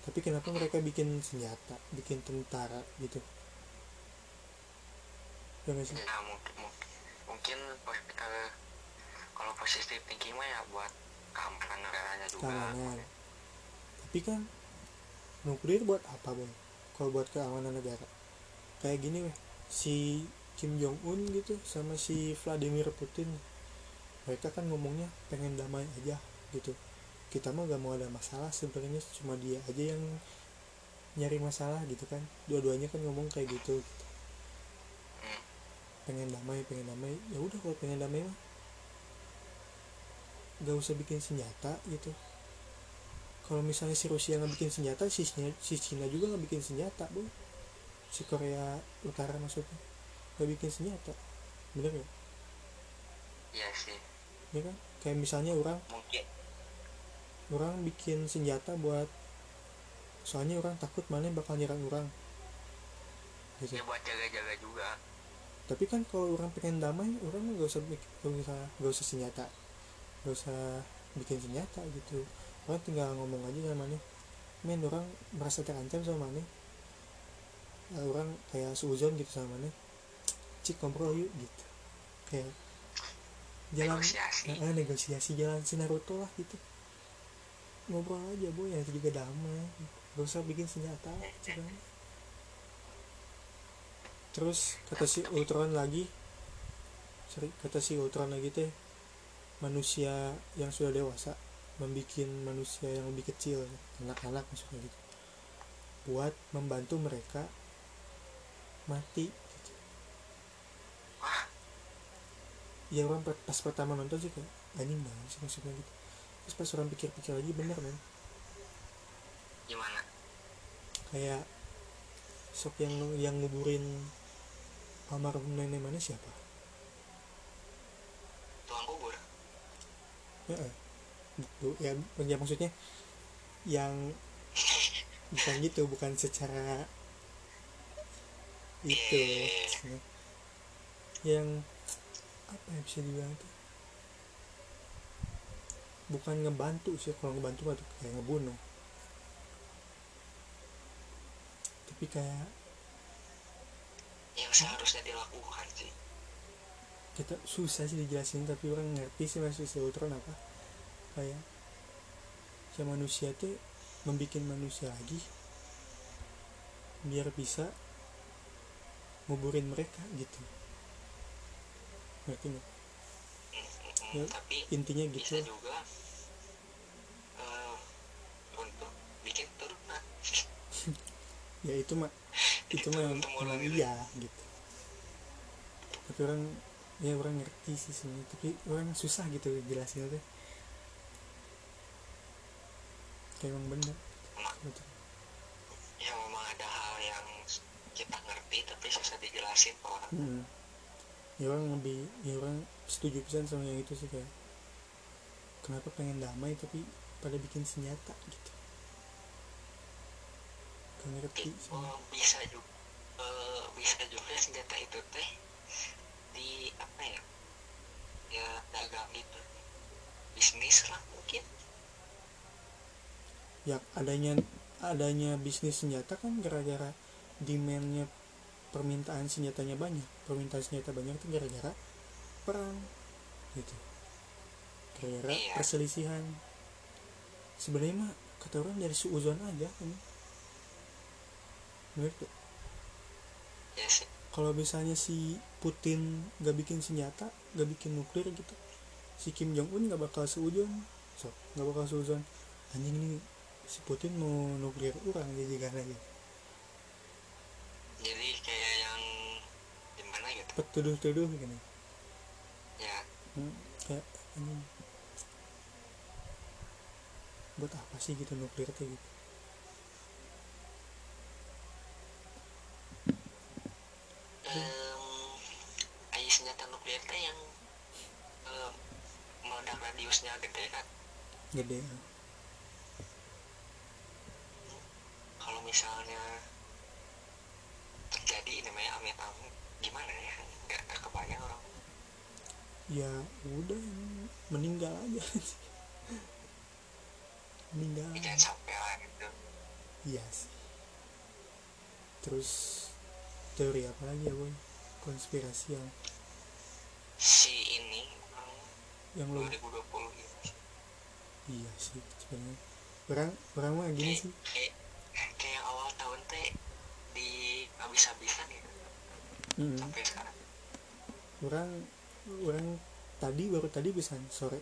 Tapi kenapa mereka bikin senjata bikin tentara gitu? Ya sih? Ya mungkin mungkin, kalau kalau positif thinking mah ya buat keamanan negaranya juga. Keamanan. Tapi kan nuklir buat apa boy kalau buat keamanan negara. Kayak gini weh si Kim Jong Un gitu sama si Vladimir Putin mereka kan ngomongnya pengen damai aja gitu. Kita mah gak mau ada masalah sebenarnya cuma dia aja yang nyari masalah gitu kan. Dua-duanya kan ngomong kayak gitu, gitu. Pengen damai pengen damai. Ya udah kalau pengen damai mah gak usah bikin senjata gitu. Kalau misalnya si Rusia nggak bikin senjata si Cina, si Cina juga nggak bikin senjata bu. Si Korea Utara maksudnya nggak bikin senjata. Bener ya iya sih. Ya kan? Kayak misalnya orang mungkin. orang bikin senjata buat soalnya orang takut mana bakal nyerang orang. Gitu. Ya buat jaga-jaga juga. Tapi kan kalau orang pengen damai orang nggak usah bik- nggak usah nggak usah senjata. Nggak usah bikin senjata gitu. Orang tinggal ngomong aja sama maneh men orang merasa terancam sama maneh Eh, orang kayak suzon gitu sama maneh cik ngobrol yuk gitu. Kayak jalan negosiasi. Eh, eh, negosiasi jalan si Naruto lah gitu. Ngobrol aja boy. Itu juga damai. Gak usah bikin senjata gitu kan. terus kata si Ultron lagi. Sorry kata si Ultron lagi teh manusia yang sudah dewasa membikin manusia yang lebih kecil. Anak-anak maksudnya gitu. Buat membantu mereka mati gitu. Wah. Ya orang pas pertama nonton sih kayak anjing banget sih maksudnya gitu. Terus pas orang pikir-pikir lagi bener kan gimana? Kayak sok yang yang nguburin almarhum nenek mana siapa? Tuang kubur? Ya eh. Ya, ya maksudnya yang bukan gitu bukan secara itu. Yang apa ya bisa dibilang tuh bukan ngebantu sih kalau ngebantu mah tuh kayak ngebunuh. Tapi kayak yang seharusnya dilakukan sih. Kita susah sih dijelasin tapi orang ngerti sih maksud si Ultron apa. Kayak si manusia tuh membuat manusia lagi biar bisa nguburin mereka gitu ngerti nggak Ya, tapi intinya bisa gitu. juga eh, untuk bikin turunan. Ya itu mah itu mah yang- gitu. iya gitu. Tapi orang ya orang ngerti sih sebenarnya. Tapi orang susah gitu jelasin tuh. Kayak emang bener. Gitu. ya memang ada hal yang kita ngerti tapi susah dijelasin orang. Hmm. Ya orang lebih, ya orang setuju pisan sama yang itu sih kayak kenapa pengen damai tapi pada bikin senjata gitu. Gak ngerti sih. Oh, bisa juga eh, bisa juga senjata itu teh di apa ya ya dagang gitu bisnis lah mungkin Ya adanya adanya bisnis senjata kan gara-gara demandnya permintaan senjatanya banyak. Permintaan senjata banyak itu gara-gara perang gitu. Gara-gara Iya. perselisihan. Sebenarnya mah kata orang dari suuzon aja kan. Menurut tuh. ya sih kalau misalnya si Putin gak bikin senjata gak bikin nuklir gitu si Kim Jong Un gak bakal seujun so gak bakal seujun anjing ini si Putin mau nuklir orang jadi gak lagi jadi kayak petuduh-tuduh gini. Ya. Hmm, kayak anjing buat apa sih gitu nuklir tuh gitu? Em, ai senjata nuklir teh yang em, meledak radiusnya gede kan? Gede kalau misalnya terjadi ini mah ya amit amit gimana ya nggak nggak kebayang orang ya udah meninggal aja meninggal Ya, jangan sampai lah gitu Iya sih. Terus teori apa lagi ya boy? Konspirasi yang si ini yang lo 2020 ini iya sih sebenarnya. Orang orang mah gini kayak sih. kayak kayak yang awal tahun teh di habis-habisan gitu Sekarang Orang orang tadi baru tadi bisa sore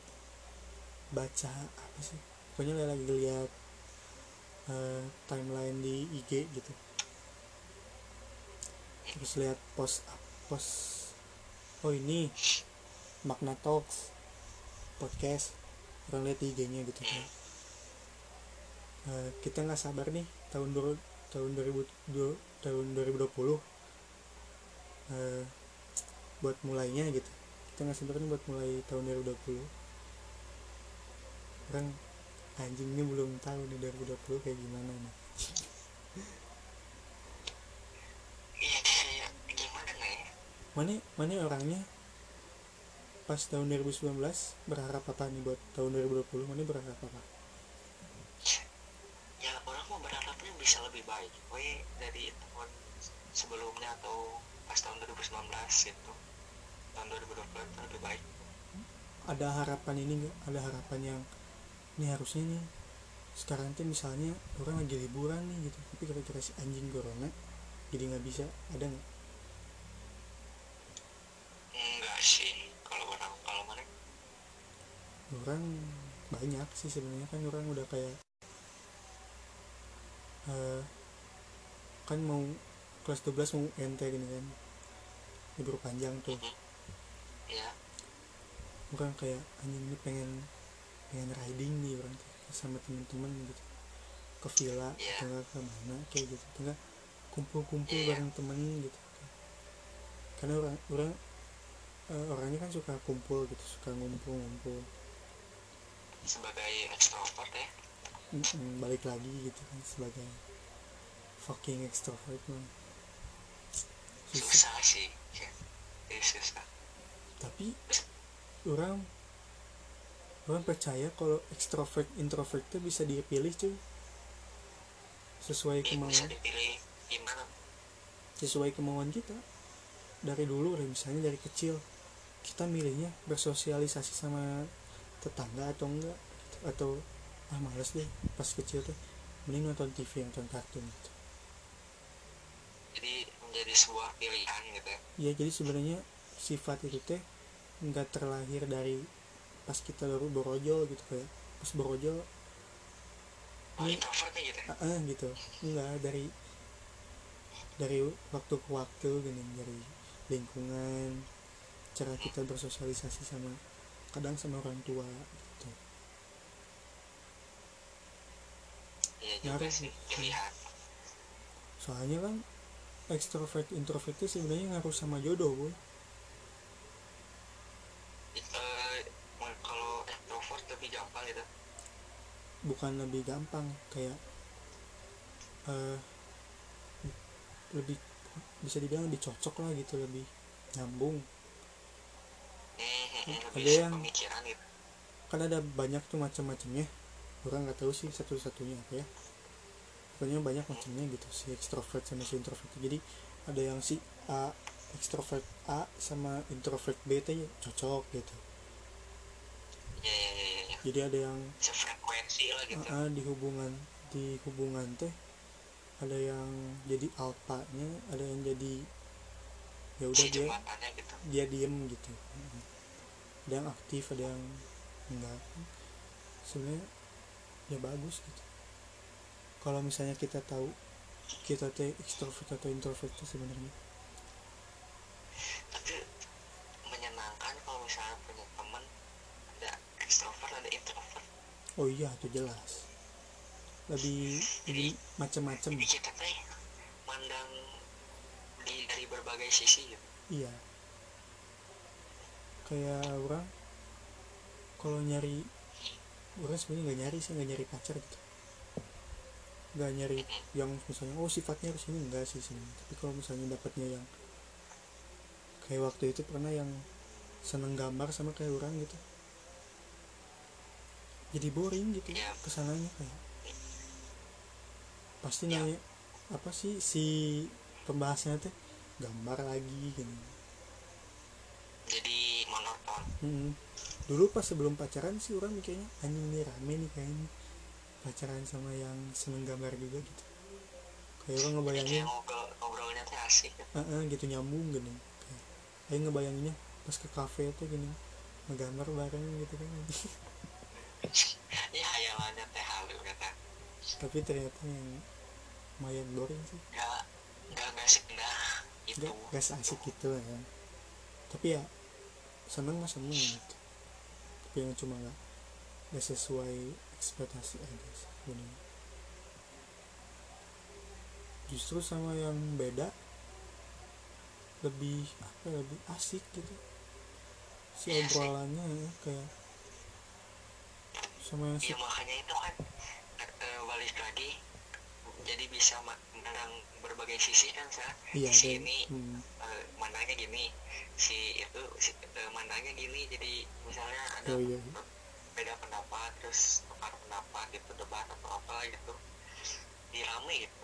baca apa sih? Pokoknya lagi lihat eh, timeline di IG gitu. Terus lihat post post oh ini Magna Talks podcast orang lihat IG-nya gitu kan. Eh, kita nggak sabar nih tahun dua tahun 2020 tahun 2020 eh, buat mulainya gitu. Kita sabar nih buat mulai tahun 2020 orang anjingnya belum tahu nih 2020 kayak gimana nih. Mana mana orangnya? Pas tahun 2019 berharap apa nih buat tahun 2020 mana berharap apa? Ya orang mau berharapnya bisa lebih baik. We dari tahun sebelumnya atau pas tahun 2019 gitu tahun 2020 itu lebih baik. Ada harapan ini nggak? Ada harapan yang ini harusnya nih sekarang tuh misalnya orang lagi liburan nih gitu. Tapi kira-kira si anjing corona jadi nggak bisa ada nggak? Enggak sih kalau orang kalau mana? Orang banyak sih sebenarnya kan orang udah kayak eh, kan mau kelas 12 mau NT gini kan. Libur panjang tuh. Mhm. ya orang kayak anjing ini pengen pengen riding nih orang sama temen-temen gitu. Ke villa Iya. atau enggak ke mana kayak gitu. Atau enggak kumpul-kumpul Iya. bareng temen gitu. Karena orang orang eh, orangnya kan suka kumpul gitu suka ngumpul-ngumpul. Sebagai ekstrovert ya. Balik lagi gitu kan sebagai fucking extrovert man susah susah sih. Ya. Susah tapi orang orang percaya kalau extrovert introvert itu bisa dipilih cuy. Sesuai bisa kemauan. dipilih. Gimana sesuai kemauan kita. Dari dulu dari misalnya dari kecil kita milihnya bersosialisasi sama tetangga atau enggak gitu. atau ah males deh pas kecil tuh. Mending nonton TV nonton kartun gitu. Jadi menjadi sebuah pilihan gitu ya. Ya jadi sebenarnya sifat itu teh nggak terlahir dari pas kita baru borojol gitu kayak pas borojol oh Ini- gitu ya? Ah, ah, gitu. Enggak dari dari waktu ke waktu gini dari lingkungan cara kita bersosialisasi sama kadang sama orang tua gitu. Iya juga Ngaruh sih. pilihan. Soalnya kan ekstrovert introvert itu sebenarnya ngaruh sama jodoh boy. Eh, kalau extrovert lebih gampang gitu. Bukan lebih gampang kayak eh lebih bisa dibilang lebih cocok lah gitu lebih nyambung. Eh, eh, Ada yang- gitu. kan ada banyak tuh macam-macamnya. Orang nggak tahu sih satu-satunya apa ya pokoknya banyak macamnya gitu si extrovert sama si introvert. Jadi ada yang si A extrovert A sama introvert B teh cocok gitu. Ya ya ya ya, ya. jadi ada yang sefrekuensi lah gitu. A, di hubungan di hubungan teh ada yang jadi alpanya ada yang jadi ya udah si dia gitu. dia diem gitu. Ada yang aktif ada yang enggak. Sebenarnya ya bagus gitu kalau misalnya kita tahu kita teh extrovert atau introvert itu sebenarnya? Tapi menyenangkan kalau misalnya punya teman ada ekstrovert ada introvert. Oh iya itu jelas. Lebih lebih macam-macam jadi kita teh mandang di dari berbagai sisi gitu. Iya. Kayak orang kalau nyari orang sebenarnya nggak nyari sih nggak nyari pacar gitu nggak nyari yang misalnya oh sifatnya harus ini enggak sih sini. Tapi kalau misalnya dapatnya yang kayak waktu itu pernah yang seneng gambar sama kayak orang gitu. Jadi boring gitu Iya. ke sananya kayak. Pasti Iya. nanya apa sih si pembahasannya teh? Gambar lagi gini. Jadi monoton. Mm-mm. dulu pas sebelum pacaran sih orang mikirnya anjing ini rame nih kayaknya pacaran sama yang seneng gambar juga gitu. Kayak ngebayangin kayak ngobrol ngobrolnya teh asik gitu. eh, eh, gitu nyambung gini kayak ayo ngebayanginnya pas ke kafe tuh gini ngegambar bareng gitu kan. Ya hayalannya teh halu kata tapi ternyata yang lumayan boring sih. Nggak nggak nggak segenah itu gak, gak asik gitu ya. Tapi ya seneng mah seneng gitu. Tapi yang cuma gak, gak sesuai ekspektasi aja sebenarnya justru sama yang beda lebih apa ya, lebih asik gitu. Si Iya obrolannya ya, kayak sama yang ya makanya itu kan eh, balik lagi jadi bisa memandang berbagai sisi kan sa? Iya si ada- ini hmm, eh, mandangnya gini si itu si, eh, mandangnya gini jadi misalnya ada oh iya. beda pendapat terus pendapat gitu debat atau apa gitu. Dirame gitu.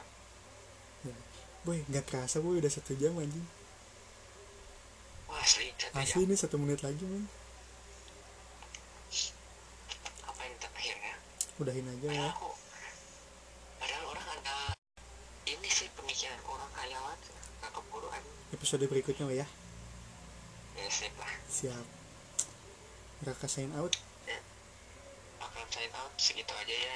Boy gak kerasa boy udah satu jam anjing. Wah asli satu asli jam ini satu menit lagi man apa yang terakhir ya? Udahin aja ya. Padahal aku padahal orang ada ini sih pemikiran orang hayalan nggak keburu aja episode berikutnya ya. Ya sip lah. Siap. Raka sign out sign out segitu aja ya